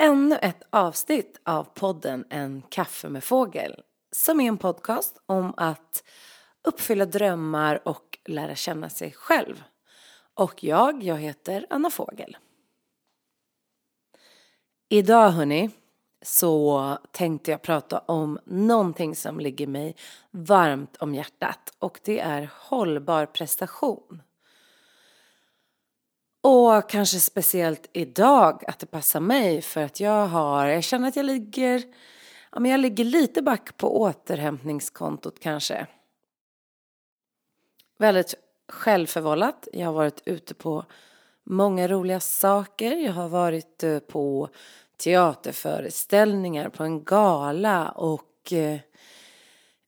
ännu ett avsnitt av podden En kaffe med fågel som är en podcast om att uppfylla drömmar och lära känna sig själv. Och jag, jag heter Anna Fågel. Idag hörni så tänkte jag prata om någonting som ligger mig varmt om hjärtat och det är hållbar prestation. Och kanske speciellt idag att det passar mig för att jag har, jag känner att jag ligger, ja men jag ligger lite back på återhämtningskontot kanske. Väldigt självförvållat. Jag har varit ute på många roliga saker. Jag har varit eh, på teaterföreställningar, på en gala och eh,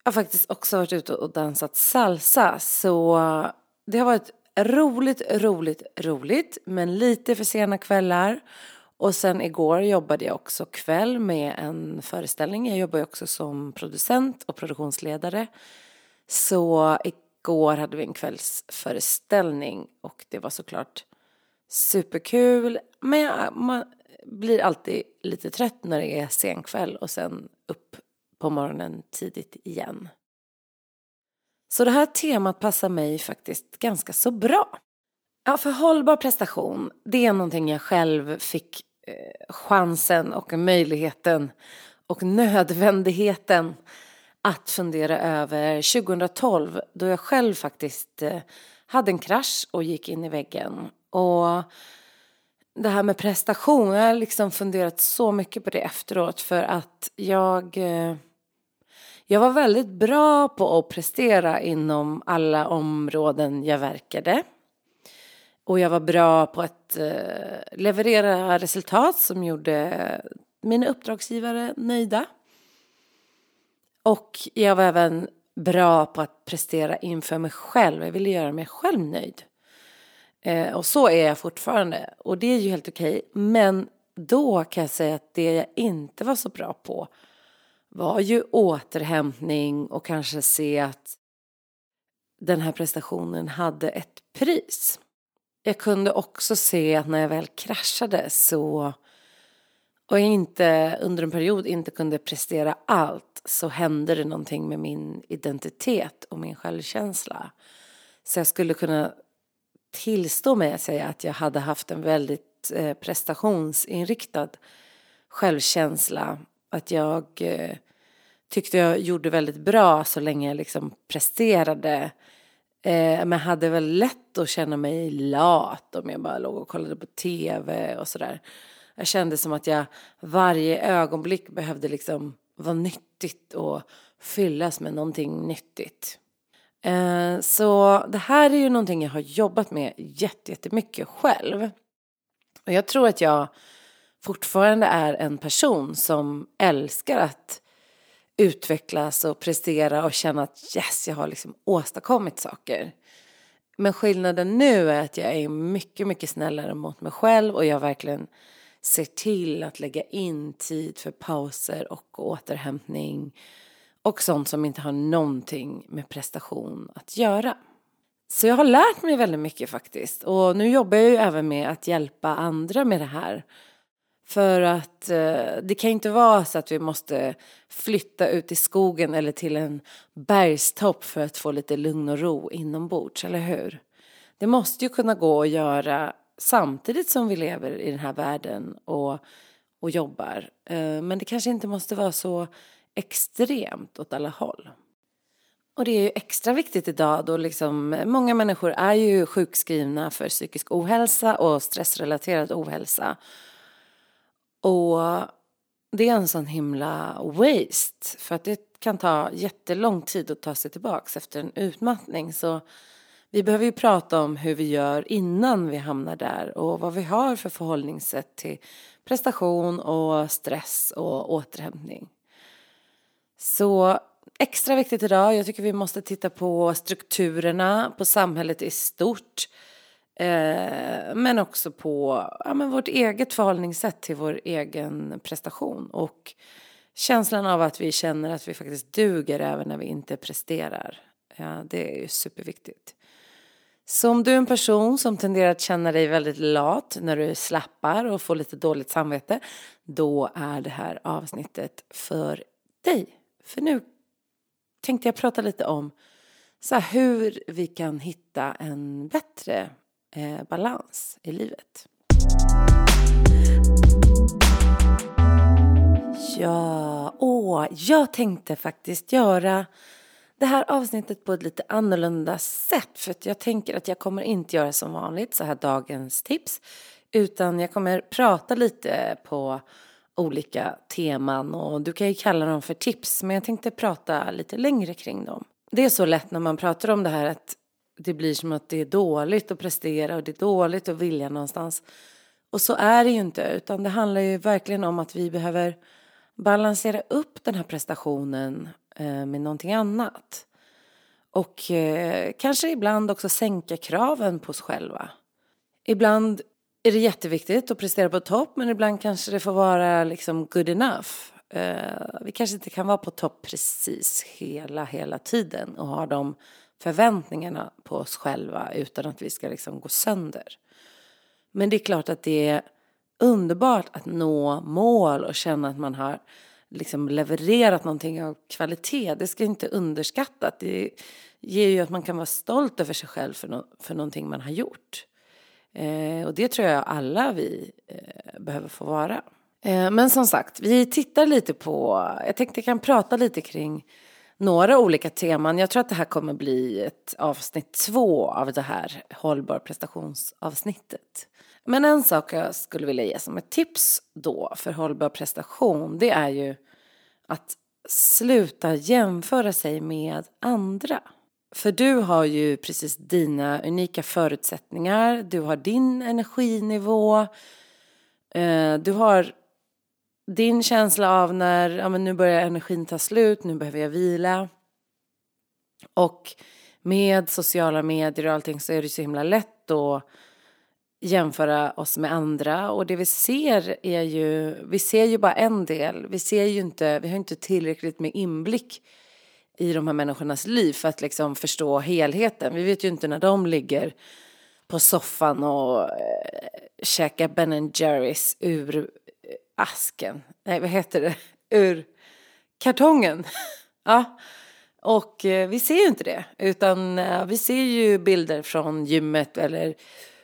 jag har faktiskt också varit ute och dansat salsa. Så det har varit roligt, roligt, roligt, men lite för sena kvällar. Och sen igår jobbade jag också kväll med en föreställning. Jag jobbar ju också som producent och produktionsledare. Så igår hade vi en kvällsföreställning och det var såklart superkul. Men man blir alltid lite trött när det är sen kväll och sen upp på morgonen tidigt igen. Så det här temat passar mig faktiskt ganska så bra. Ja, för hållbar prestation, det är någonting jag själv fick eh, chansen och möjligheten och nödvändigheten att fundera över 2012 då jag själv faktiskt eh, hade en krasch och gick in i väggen. Och det här med prestation, jag har liksom funderat så mycket på det efteråt för att jag eh, jag var väldigt bra på att prestera inom alla områden jag verkade. Och jag var bra på att eh, leverera resultat som gjorde mina uppdragsgivare nöjda. Och jag var även bra på att prestera inför mig själv. Jag ville göra mig själv nöjd. Eh, och så är jag fortfarande. Och det är ju helt okej. Men då kan jag säga att det jag inte var så bra på var ju återhämtning och kanske se att den här prestationen hade ett pris. Jag kunde också se att när jag väl kraschade så och jag inte under en period inte kunde prestera allt så hände det någonting med min identitet och min självkänsla. Så jag skulle kunna tillstå mig att säga att jag hade haft en väldigt eh, prestationsinriktad självkänsla att jag eh, tyckte jag gjorde väldigt bra så länge jag liksom presterade. Eh, men hade väl lätt att känna mig lat om jag bara låg och kollade på tv och sådär. Jag kände som att jag varje ögonblick behövde liksom vara nyttigt och fyllas med någonting nyttigt. Eh, så det här är ju någonting jag har jobbat med jättemycket själv. Och jag tror att jag fortfarande är en person som älskar att utvecklas och prestera och känna att yes, jag har liksom åstadkommit saker. Men skillnaden nu är att jag är mycket, mycket snällare mot mig själv och jag verkligen ser till att lägga in tid för pauser och återhämtning och sånt som inte har någonting med prestation att göra. Så jag har lärt mig väldigt mycket faktiskt och nu jobbar jag ju även med att hjälpa andra med det här för att eh, det kan inte vara så att vi måste flytta ut i skogen eller till en bergstopp för att få lite lugn och ro inombords, eller hur? Det måste ju kunna gå att göra samtidigt som vi lever i den här världen och, och jobbar. Eh, men det kanske inte måste vara så extremt åt alla håll. Och det är ju extra viktigt idag då liksom många människor är ju sjukskrivna för psykisk ohälsa och stressrelaterad ohälsa. Och det är en sån himla waste. För att det kan ta jättelång tid att ta sig tillbaks efter en utmattning. Så vi behöver ju prata om hur vi gör innan vi hamnar där och vad vi har för förhållningssätt till prestation och stress och återhämtning. Så extra viktigt idag, jag tycker vi måste titta på strukturerna, på samhället i stort. Eh, men också på ja, men vårt eget förhållningssätt till vår egen prestation. Och känslan av att vi känner att vi faktiskt duger även när vi inte presterar. Ja, det är ju superviktigt. Så om du är en person som tenderar att känna dig väldigt lat när du slappar och får lite dåligt samvete, då är det här avsnittet för dig. För nu tänkte jag prata lite om så här, hur vi kan hitta en bättre eh, balans i livet. Ja, åh, jag tänkte faktiskt göra det här avsnittet på ett lite annorlunda sätt. För att jag tänker att jag kommer inte göra som vanligt, så här dagens tips. Utan jag kommer prata lite på olika teman och du kan ju kalla dem för tips. Men jag tänkte prata lite längre kring dem. Det är så lätt när man pratar om det här att det blir som att det är dåligt att prestera och det är dåligt att vilja någonstans. Och så är det ju inte, utan det handlar ju verkligen om att vi behöver balansera upp den här prestationen eh, med någonting annat. Och eh, kanske ibland också sänka kraven på oss själva. Ibland är det jätteviktigt att prestera på topp men ibland kanske det får vara liksom good enough. Eh, vi kanske inte kan vara på topp precis hela, hela tiden och ha de förväntningarna på oss själva utan att vi ska liksom gå sönder. Men det är klart att det är underbart att nå mål och känna att man har liksom levererat någonting av kvalitet. Det ska inte underskattas. Det ger ju att man kan vara stolt över sig själv för, no för någonting man har gjort. Eh, och det tror jag alla vi eh, behöver få vara. Eh, men som sagt, vi tittar lite på, jag tänkte jag kan prata lite kring några olika teman. Jag tror att det här kommer bli ett avsnitt två av det här hållbar prestationsavsnittet. Men en sak jag skulle vilja ge som ett tips då för hållbar prestation det är ju att sluta jämföra sig med andra. För du har ju precis dina unika förutsättningar, du har din energinivå, eh, du har din känsla av när ja, men nu börjar energin ta slut, nu behöver jag vila. Och med sociala medier och allting så är det så himla lätt att jämföra oss med andra och det vi ser är ju, vi ser ju bara en del, vi ser ju inte, vi har inte tillräckligt med inblick i de här människornas liv för att liksom förstå helheten. Vi vet ju inte när de ligger på soffan och äh, käkar Ben Jerrys ur asken, nej vad heter det, ur kartongen. ja. Och eh, vi ser ju inte det, utan eh, vi ser ju bilder från gymmet eller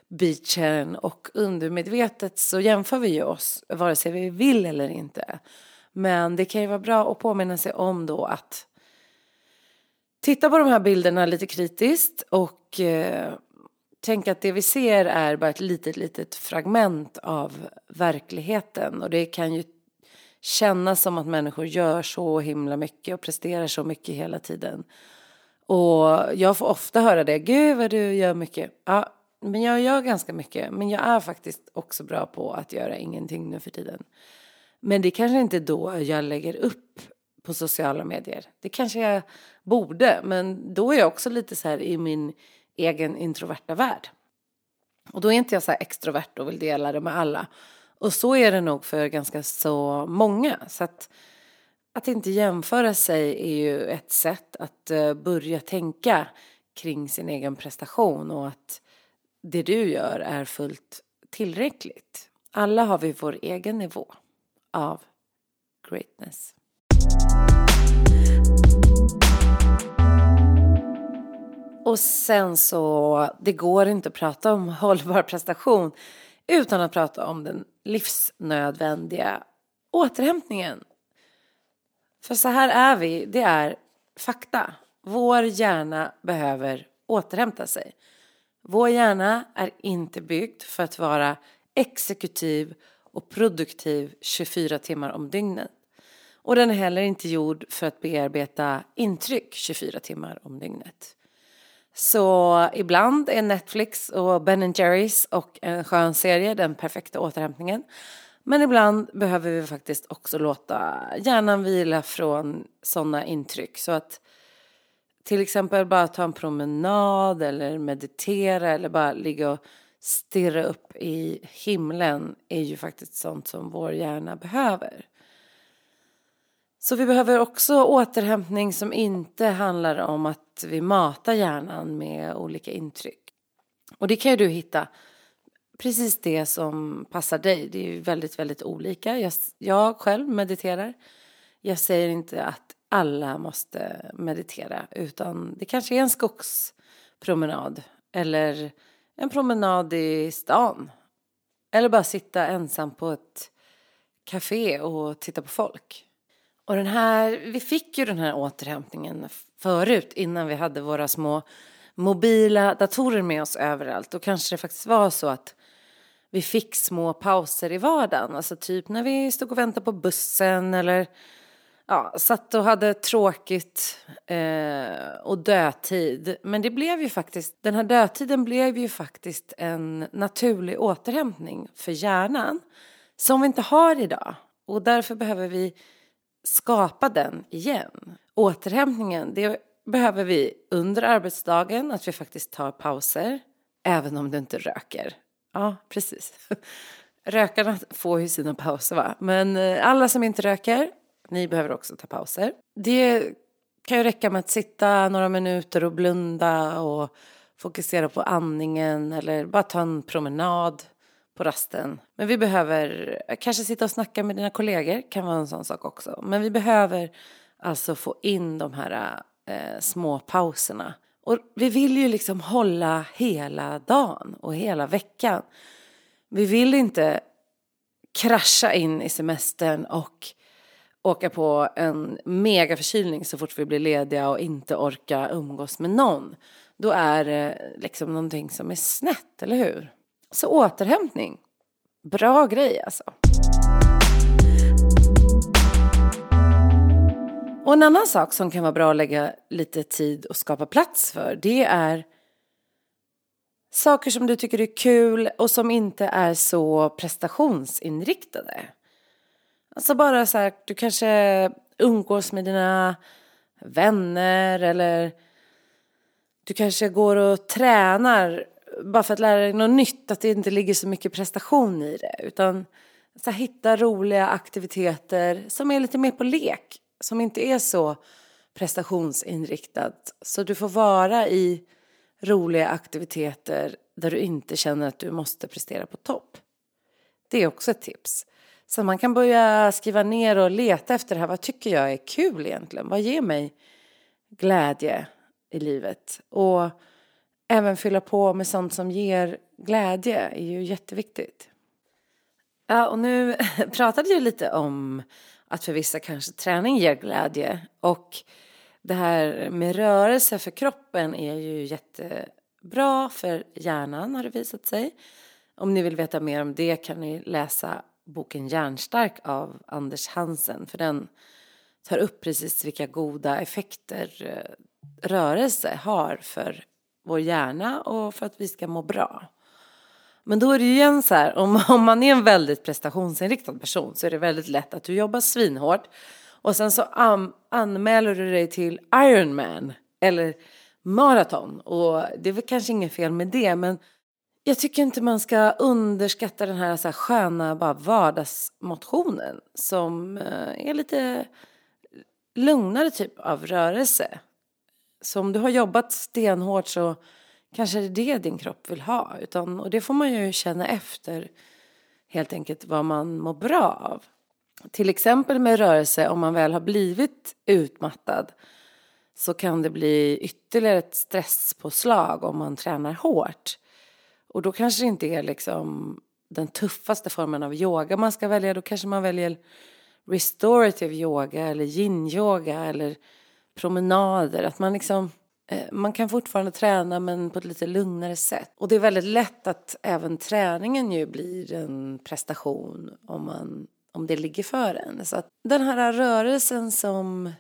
beachen och undermedvetet så jämför vi ju oss vare sig vi vill eller inte. Men det kan ju vara bra att påminna sig om då att titta på de här bilderna lite kritiskt och eh, Tänk att det vi ser är bara ett litet, litet fragment av verkligheten och det kan ju kännas som att människor gör så himla mycket och presterar så mycket hela tiden. Och jag får ofta höra det, gud vad du gör mycket. Ja, men jag gör ganska mycket. Men jag är faktiskt också bra på att göra ingenting nu för tiden. Men det kanske inte då jag lägger upp på sociala medier. Det kanske jag borde, men då är jag också lite så här i min egen introverta värld. Och då är inte jag så här extrovert och vill dela det med alla. Och så är det nog för ganska så många. Så att, att inte jämföra sig är ju ett sätt att eh, börja tänka kring sin egen prestation och att det du gör är fullt tillräckligt. Alla har vi vår egen nivå av greatness. Och sen så, det går inte att prata om hållbar prestation utan att prata om den livsnödvändiga återhämtningen. För så här är vi, det är fakta. Vår hjärna behöver återhämta sig. Vår hjärna är inte byggd för att vara exekutiv och produktiv 24 timmar om dygnet. Och den är heller inte gjord för att bearbeta intryck 24 timmar om dygnet. Så ibland är Netflix och Ben Jerrys och en skön serie den perfekta återhämtningen. Men ibland behöver vi faktiskt också låta hjärnan vila från sådana intryck. Så att till exempel bara ta en promenad eller meditera eller bara ligga och stirra upp i himlen är ju faktiskt sånt som vår hjärna behöver. Så vi behöver också återhämtning som inte handlar om att vi matar hjärnan med olika intryck. Och det kan ju du hitta precis det som passar dig. Det är ju väldigt, väldigt olika. Jag, jag själv mediterar. Jag säger inte att alla måste meditera utan det kanske är en skogspromenad eller en promenad i stan. Eller bara sitta ensam på ett café och titta på folk. Och den här, vi fick ju den här återhämtningen förut innan vi hade våra små mobila datorer med oss överallt. Då kanske det faktiskt var så att vi fick små pauser i vardagen. Alltså typ när vi stod och väntade på bussen eller ja, satt och hade tråkigt eh, och dödtid. Men det blev ju faktiskt, den här dödtiden blev ju faktiskt en naturlig återhämtning för hjärnan som vi inte har idag. Och därför behöver vi skapa den igen. Återhämtningen, det behöver vi under arbetsdagen, att vi faktiskt tar pauser, även om du inte röker. Ja, precis. Rökarna får ju sina pauser va, men eh, alla som inte röker, ni behöver också ta pauser. Det kan ju räcka med att sitta några minuter och blunda och fokusera på andningen eller bara ta en promenad på rasten. Men vi behöver kanske sitta och snacka med dina kollegor, kan vara en sån sak också. Men vi behöver alltså få in de här eh, små pauserna. Och vi vill ju liksom hålla hela dagen och hela veckan. Vi vill inte krascha in i semestern och åka på en megaförkylning så fort vi blir lediga och inte orka umgås med någon. Då är det liksom någonting som är snett, eller hur? Så återhämtning, bra grej alltså. Och en annan sak som kan vara bra att lägga lite tid och skapa plats för det är saker som du tycker är kul och som inte är så prestationsinriktade. Alltså bara så här, du kanske umgås med dina vänner eller du kanske går och tränar bara för att lära dig något nytt, att det inte ligger så mycket prestation i det. Utan så här, hitta roliga aktiviteter som är lite mer på lek, som inte är så prestationsinriktat. Så du får vara i roliga aktiviteter där du inte känner att du måste prestera på topp. Det är också ett tips. Så man kan börja skriva ner och leta efter det här. Vad tycker jag är kul egentligen? Vad ger mig glädje i livet? Och även fylla på med sånt som ger glädje är ju jätteviktigt. Ja, och nu pratade jag lite om att för vissa kanske träning ger glädje och det här med rörelse för kroppen är ju jättebra för hjärnan har det visat sig. Om ni vill veta mer om det kan ni läsa boken Hjärnstark av Anders Hansen för den tar upp precis vilka goda effekter eh, rörelse har för vår hjärna och för att vi ska må bra. Men då är det ju igen så här, om, om man är en väldigt prestationsinriktad person så är det väldigt lätt att du jobbar svinhårt och sen så an, anmäler du dig till Ironman eller maraton och det är väl kanske inget fel med det men jag tycker inte man ska underskatta den här, så här sköna bara vardagsmotionen som eh, är lite lugnare typ av rörelse. Så om du har jobbat stenhårt så kanske det är det din kropp vill ha. Utan, och det får man ju känna efter helt enkelt vad man mår bra av. Till exempel med rörelse, om man väl har blivit utmattad så kan det bli ytterligare ett stresspåslag om man tränar hårt. Och då kanske det inte är liksom den tuffaste formen av yoga man ska välja. Då kanske man väljer restorative yoga eller yin-yoga eller promenader. Att man liksom eh, man kan fortfarande träna men på ett lite lugnare sätt. Och det är väldigt lätt att även träningen ju blir en prestation om, man, om det ligger för en. Så att den här rörelsen som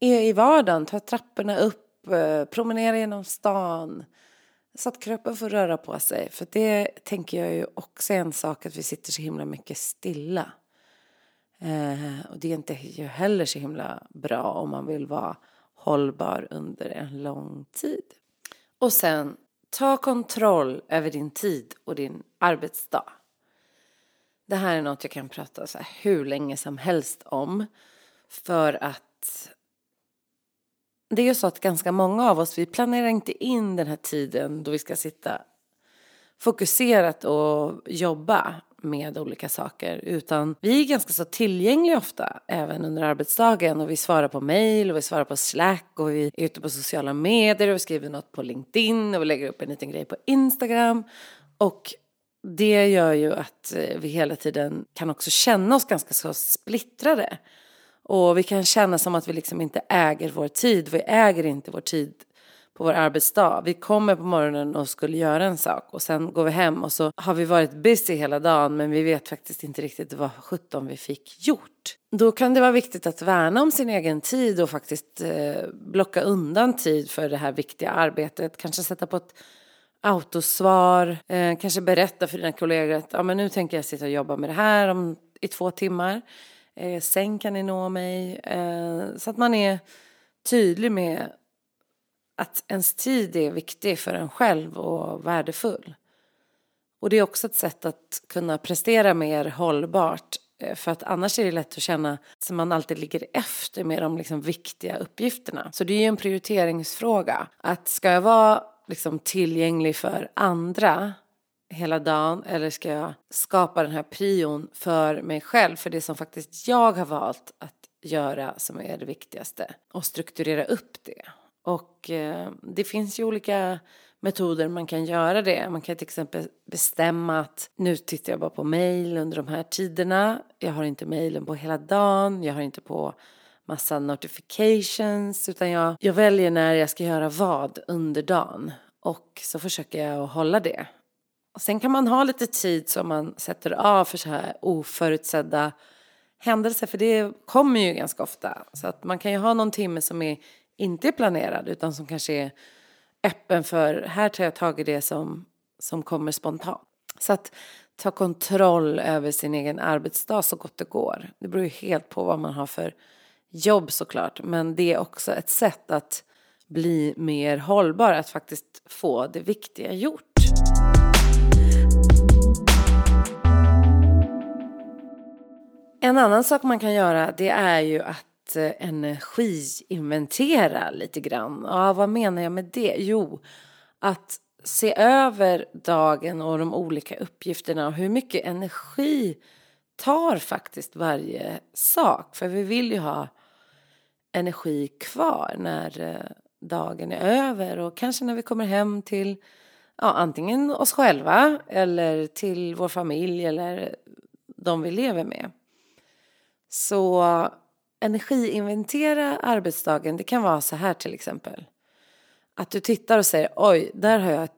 är i vardagen, ta trapporna upp eh, promenera genom stan. Så att kroppen får röra på sig. För det tänker jag ju också är en sak att vi sitter så himla mycket stilla. Eh, och det är inte heller så himla bra om man vill vara hållbar under en lång tid. Och sen, ta kontroll över din tid och din arbetsdag. Det här är något jag kan prata så hur länge som helst om. För att det är ju så att ganska många av oss, vi planerar inte in den här tiden då vi ska sitta fokuserat och jobba med olika saker utan vi är ganska så tillgängliga ofta även under arbetsdagen och vi svarar på mail och vi svarar på slack och vi är ute på sociala medier och vi skriver något på LinkedIn och vi lägger upp en liten grej på Instagram och det gör ju att eh, vi hela tiden kan också känna oss ganska så splittrade. Och vi kan känna som att vi liksom inte äger vår tid. Vi äger inte vår tid på vår arbetsdag. Vi kommer på morgonen och skulle göra en sak och sen går vi hem och så har vi varit busy hela dagen men vi vet faktiskt inte riktigt vad sjutton vi fick gjort. Då kan det vara viktigt att värna om sin egen tid och faktiskt eh, blocka undan tid för det här viktiga arbetet. Kanske sätta på ett autosvar, eh, kanske berätta för dina kollegor att ja, men nu tänker jag sitta och jobba med det här om, i två timmar. Eh, sen kan ni nå mig. Eh, så att man är tydlig med att ens tid är viktig för en själv och värdefull. Och det är också ett sätt att kunna prestera mer hållbart eh, för att annars är det lätt att känna att man alltid ligger efter med de liksom viktiga uppgifterna. Så det är ju en prioriteringsfråga. Att ska jag vara liksom tillgänglig för andra hela dagen eller ska jag skapa den här prion för mig själv, för det som faktiskt jag har valt att göra som är det viktigaste och strukturera upp det. Och eh, det finns ju olika metoder man kan göra det. Man kan till exempel bestämma att nu tittar jag bara på mail under de här tiderna. Jag har inte mailen på hela dagen, jag har inte på massa notifications utan jag, jag väljer när jag ska göra vad under dagen och så försöker jag att hålla det. Och sen kan man ha lite tid som man sätter av för så här oförutsedda händelser för det kommer ju ganska ofta. Så att man kan ju ha någon timme som är inte är planerad utan som kanske är öppen för här tar jag tag i det som, som kommer spontant. Så att ta kontroll över sin egen arbetsdag så gott det går. Det beror ju helt på vad man har för jobb såklart. Men det är också ett sätt att bli mer hållbar, att faktiskt få det viktiga gjort. En annan sak man kan göra det är ju att Eh, energiinventera lite grann. Ja, vad menar jag med det? Jo, att se över dagen och de olika uppgifterna och hur mycket energi tar faktiskt varje sak. För vi vill ju ha energi kvar när eh, dagen är över och kanske när vi kommer hem till ja, antingen oss själva eller till vår familj eller de vi lever med. Så energiinventera arbetsdagen, det kan vara så här till exempel. Att du tittar och säger oj, där har jag ett,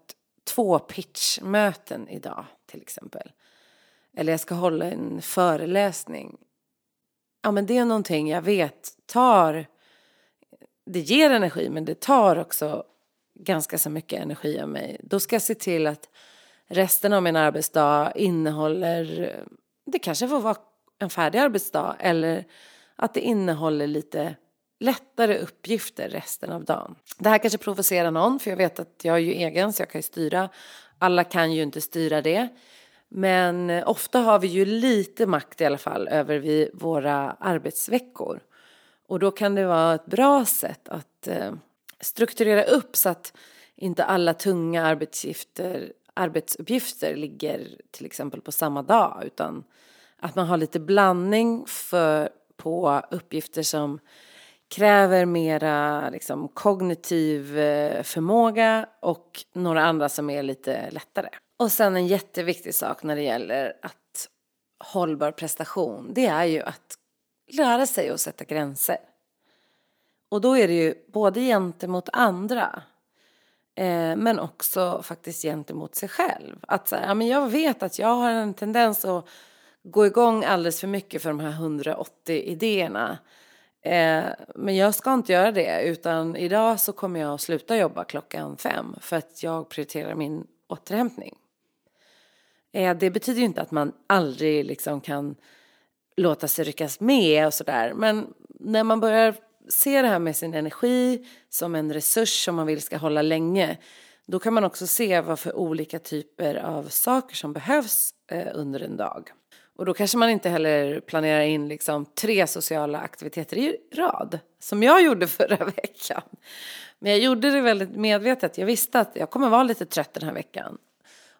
två pitchmöten idag till exempel. Eller jag ska hålla en föreläsning. Ja men det är någonting jag vet tar, det ger energi men det tar också ganska så mycket energi av mig. Då ska jag se till att resten av min arbetsdag innehåller, det kanske får vara en färdig arbetsdag eller att det innehåller lite lättare uppgifter resten av dagen. Det här kanske provocerar någon för jag vet att jag är ju egen så jag kan ju styra. Alla kan ju inte styra det. Men eh, ofta har vi ju lite makt i alla fall över vi, våra arbetsveckor. Och då kan det vara ett bra sätt att eh, strukturera upp så att inte alla tunga arbetsuppgifter, arbetsuppgifter ligger till exempel på samma dag utan att man har lite blandning för på uppgifter som kräver mera liksom, kognitiv eh, förmåga och några andra som är lite lättare. Och sen en jätteviktig sak när det gäller att hållbar prestation, det är ju att lära sig att sätta gränser. Och då är det ju både gentemot andra eh, men också faktiskt gentemot sig själv. Att så här, ja, men jag vet att jag har en tendens att gå igång alldeles för mycket för de här 180 idéerna. Eh, men jag ska inte göra det utan idag så kommer jag att sluta jobba klockan fem för att jag prioriterar min återhämtning. Eh, det betyder ju inte att man aldrig liksom kan låta sig ryckas med och sådär. Men när man börjar se det här med sin energi som en resurs som man vill ska hålla länge. Då kan man också se vad för olika typer av saker som behövs eh, under en dag. Och då kanske man inte heller planerar in liksom tre sociala aktiviteter i rad. Som jag gjorde förra veckan. Men jag gjorde det väldigt medvetet. Jag visste att jag kommer vara lite trött den här veckan.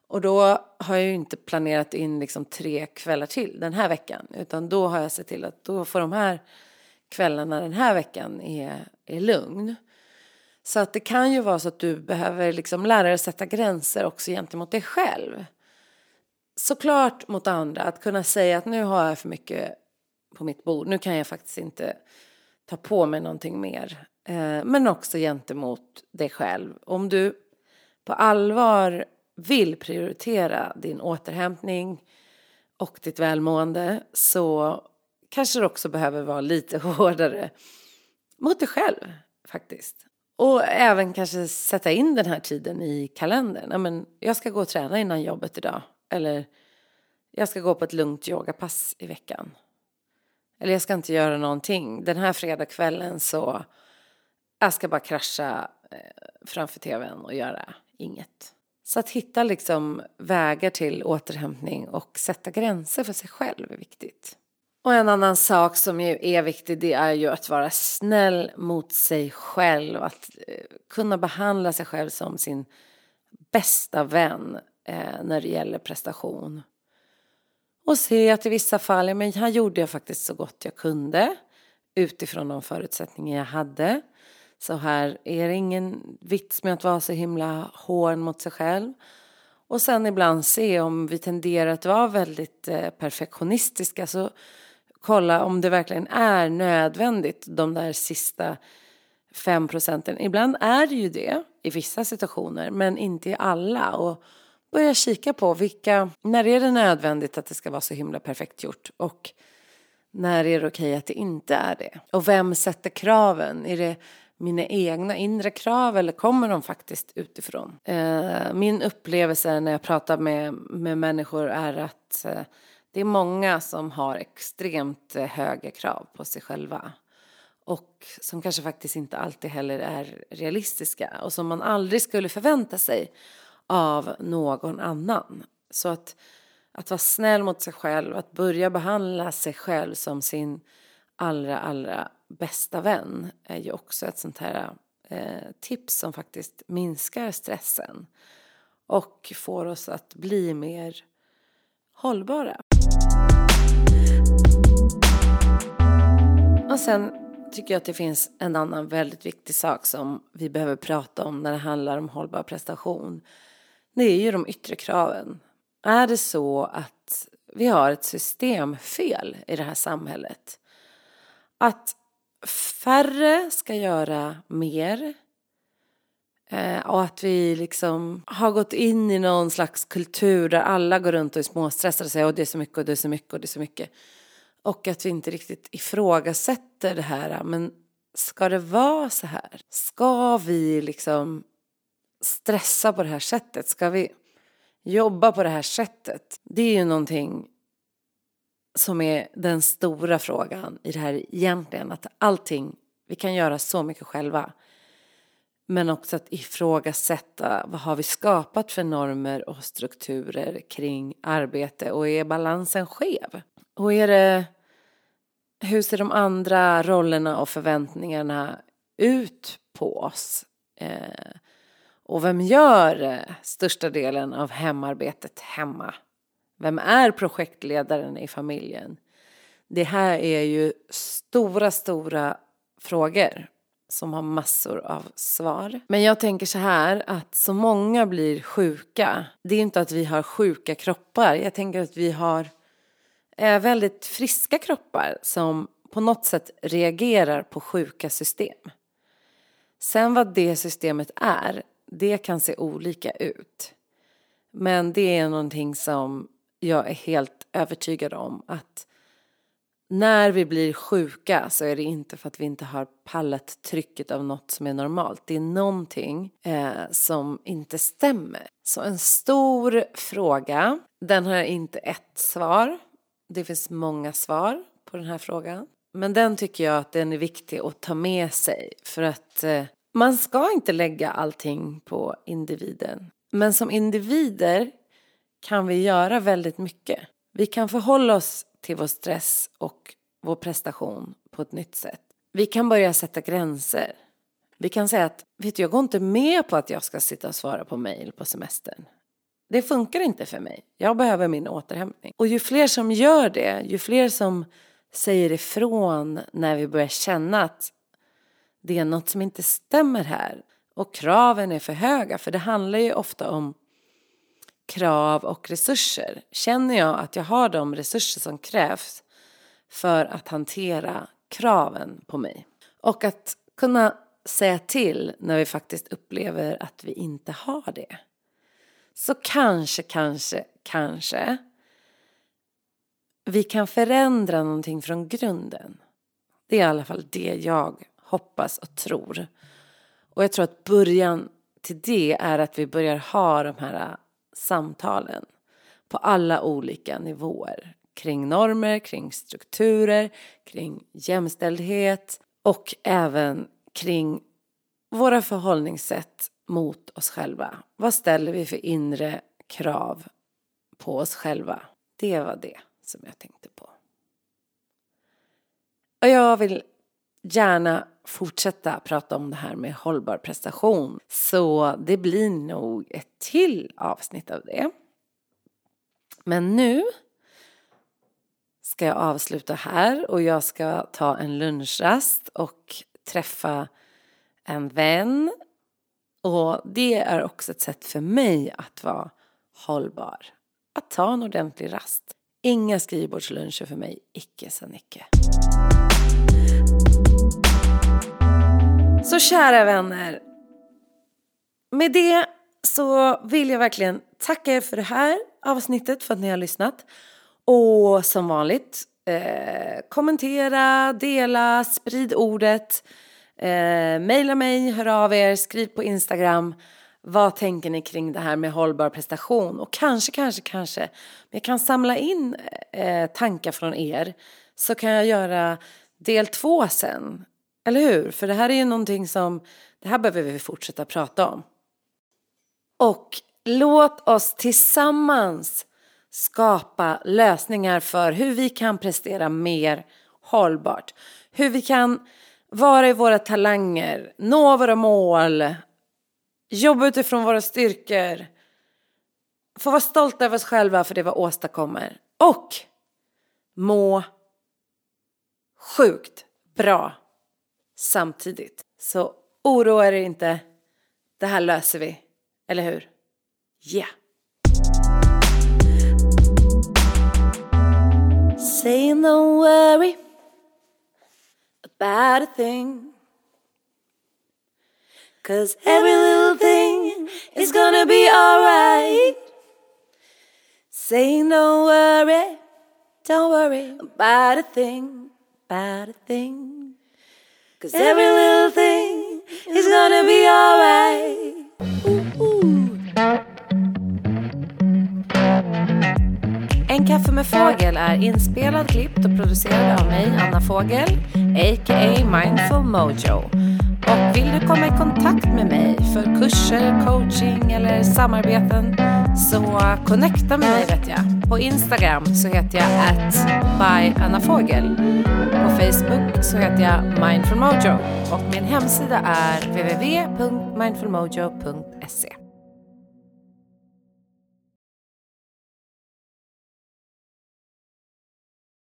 Och då har jag ju inte planerat in liksom tre kvällar till den här veckan. Utan då har jag sett till att då får de här kvällarna den här veckan är, är lugn. Så att det kan ju vara så att du behöver liksom lära dig att sätta gränser också gentemot dig själv. Såklart mot andra, att kunna säga att nu har jag för mycket på mitt bord. Nu kan jag faktiskt inte ta på mig någonting mer. Eh, men också gentemot dig själv. Om du på allvar vill prioritera din återhämtning och ditt välmående så kanske du också behöver vara lite hårdare mot dig själv faktiskt. Och även kanske sätta in den här tiden i kalendern. men jag ska gå och träna innan jobbet idag. Eller jag ska gå på ett lugnt yogapass i veckan. Eller jag ska inte göra någonting. Den här fredagskvällen så jag ska bara krascha eh, framför tvn och göra inget. Så att hitta liksom vägar till återhämtning och sätta gränser för sig själv är viktigt. Och en annan sak som ju är viktig det är ju att vara snäll mot sig själv. Att eh, kunna behandla sig själv som sin bästa vän eh, när det gäller prestation. Och se att i vissa fall, ja, men här gjorde jag faktiskt så gott jag kunde utifrån de förutsättningar jag hade. Så här är det ingen vits med att vara så himla hård mot sig själv. Och sen ibland se om vi tenderar att vara väldigt eh, perfektionistiska så kolla om det verkligen är nödvändigt de där sista fem procenten. Ibland är det ju det i vissa situationer men inte i alla. Och börja kika på vilka, när är det nödvändigt att det ska vara så himla perfekt gjort och när är det okej att det inte är det? Och vem sätter kraven? Är det mina egna inre krav eller kommer de faktiskt utifrån? Eh, min upplevelse när jag pratar med, med människor är att eh, det är många som har extremt eh, höga krav på sig själva och som kanske faktiskt inte alltid heller är realistiska och som man aldrig skulle förvänta sig av någon annan. Så att, att vara snäll mot sig själv, att börja behandla sig själv som sin allra, allra bästa vän är ju också ett sånt här eh, tips som faktiskt minskar stressen och får oss att bli mer hållbara. Och sen tycker jag att det finns en annan väldigt viktig sak som vi behöver prata om när det handlar om hållbar prestation. Det är ju de yttre kraven. Är det så att vi har ett systemfel i det här samhället? Att färre ska göra mer eh, och att vi liksom har gått in i någon slags kultur där alla går runt och är småstressade och säger att det är så mycket och det är så mycket och det är så mycket. Och att vi inte riktigt ifrågasätter det här. Men ska det vara så här? Ska vi liksom stressa på det här sättet? Ska vi jobba på det här sättet? Det är ju någonting som är den stora frågan i det här egentligen. Att allting, vi kan göra så mycket själva. Men också att ifrågasätta vad har vi skapat för normer och strukturer kring arbete och är balansen skev? Och är det, hur ser de andra rollerna och förväntningarna ut på oss? Eh, och vem gör eh, största delen av hemarbetet hemma? Vem är projektledaren i familjen? Det här är ju stora, stora frågor som har massor av svar. Men jag tänker så här att så många blir sjuka. Det är inte att vi har sjuka kroppar. Jag tänker att vi har eh, väldigt friska kroppar som på något sätt reagerar på sjuka system. Sen vad det systemet är, det kan se olika ut. Men det är någonting som jag är helt övertygad om att när vi blir sjuka så är det inte för att vi inte har pallat trycket av något som är normalt. Det är någonting eh, som inte stämmer. Så en stor fråga, den har inte ett svar. Det finns många svar på den här frågan. Men den tycker jag att den är viktig att ta med sig för att eh, man ska inte lägga allting på individen. Men som individer kan vi göra väldigt mycket. Vi kan förhålla oss till vår stress och vår prestation på ett nytt sätt. Vi kan börja sätta gränser. Vi kan säga att, vet du, jag går inte med på att jag ska sitta och svara på mejl på semestern. Det funkar inte för mig. Jag behöver min återhämtning. Och ju fler som gör det, ju fler som säger ifrån när vi börjar känna att det är något som inte stämmer här och kraven är för höga, för det handlar ju ofta om krav och resurser. Känner jag att jag har de resurser som krävs för att hantera kraven på mig? Och att kunna säga till när vi faktiskt upplever att vi inte har det. Så kanske, kanske, kanske vi kan förändra någonting från grunden. Det är i alla fall det jag hoppas och tror. Och jag tror att början till det är att vi börjar ha de här äh, samtalen på alla olika nivåer kring normer, kring strukturer, kring jämställdhet och även kring våra förhållningssätt mot oss själva. Vad ställer vi för inre krav på oss själva? Det var det som jag tänkte på. Och jag vill gärna fortsätta prata om det här med hållbar prestation. Så det blir nog ett till avsnitt av det. Men nu ska jag avsluta här och jag ska ta en lunchrast och träffa en vän. Och det är också ett sätt för mig att vara hållbar. Att ta en ordentlig rast. Inga skrivbordsluncher för mig, icke sa Nicke. Så kära vänner. Med det så vill jag verkligen tacka er för det här avsnittet för att ni har lyssnat. Och som vanligt, eh, kommentera, dela, sprid ordet. Eh, maila mig, hör av er, skriv på Instagram. Vad tänker ni kring det här med hållbar prestation? Och kanske, kanske, kanske, jag kan samla in eh, tankar från er så kan jag göra del två sen. Eller hur? För det här är ju någonting som, det här behöver vi fortsätta prata om. Och låt oss tillsammans skapa lösningar för hur vi kan prestera mer hållbart. Hur vi kan vara i våra talanger, nå våra mål, jobba utifrån våra styrkor, få vara stolta över oss själva för det vi åstadkommer och må sjukt bra samtidigt. Så oroa er inte, det här löser vi, eller hur? Ja! Yeah. Say no worry about a thing Cause every little thing is gonna be alright Say no worry, don't worry about a thing, about a thing Cause every little thing is gonna be alright. En kaffe med fågel är inspelad, klippt och producerad av mig, Anna Fågel, a.k.a. Mindful Mojo. Och vill du komma i kontakt med mig för kurser, coaching eller samarbeten så connecta med mig vet jag. På Instagram så heter jag at byannafågel. Fågel. Facebook så heter jag Mindful Mojo och min hemsida är www.mindfulmojo.se.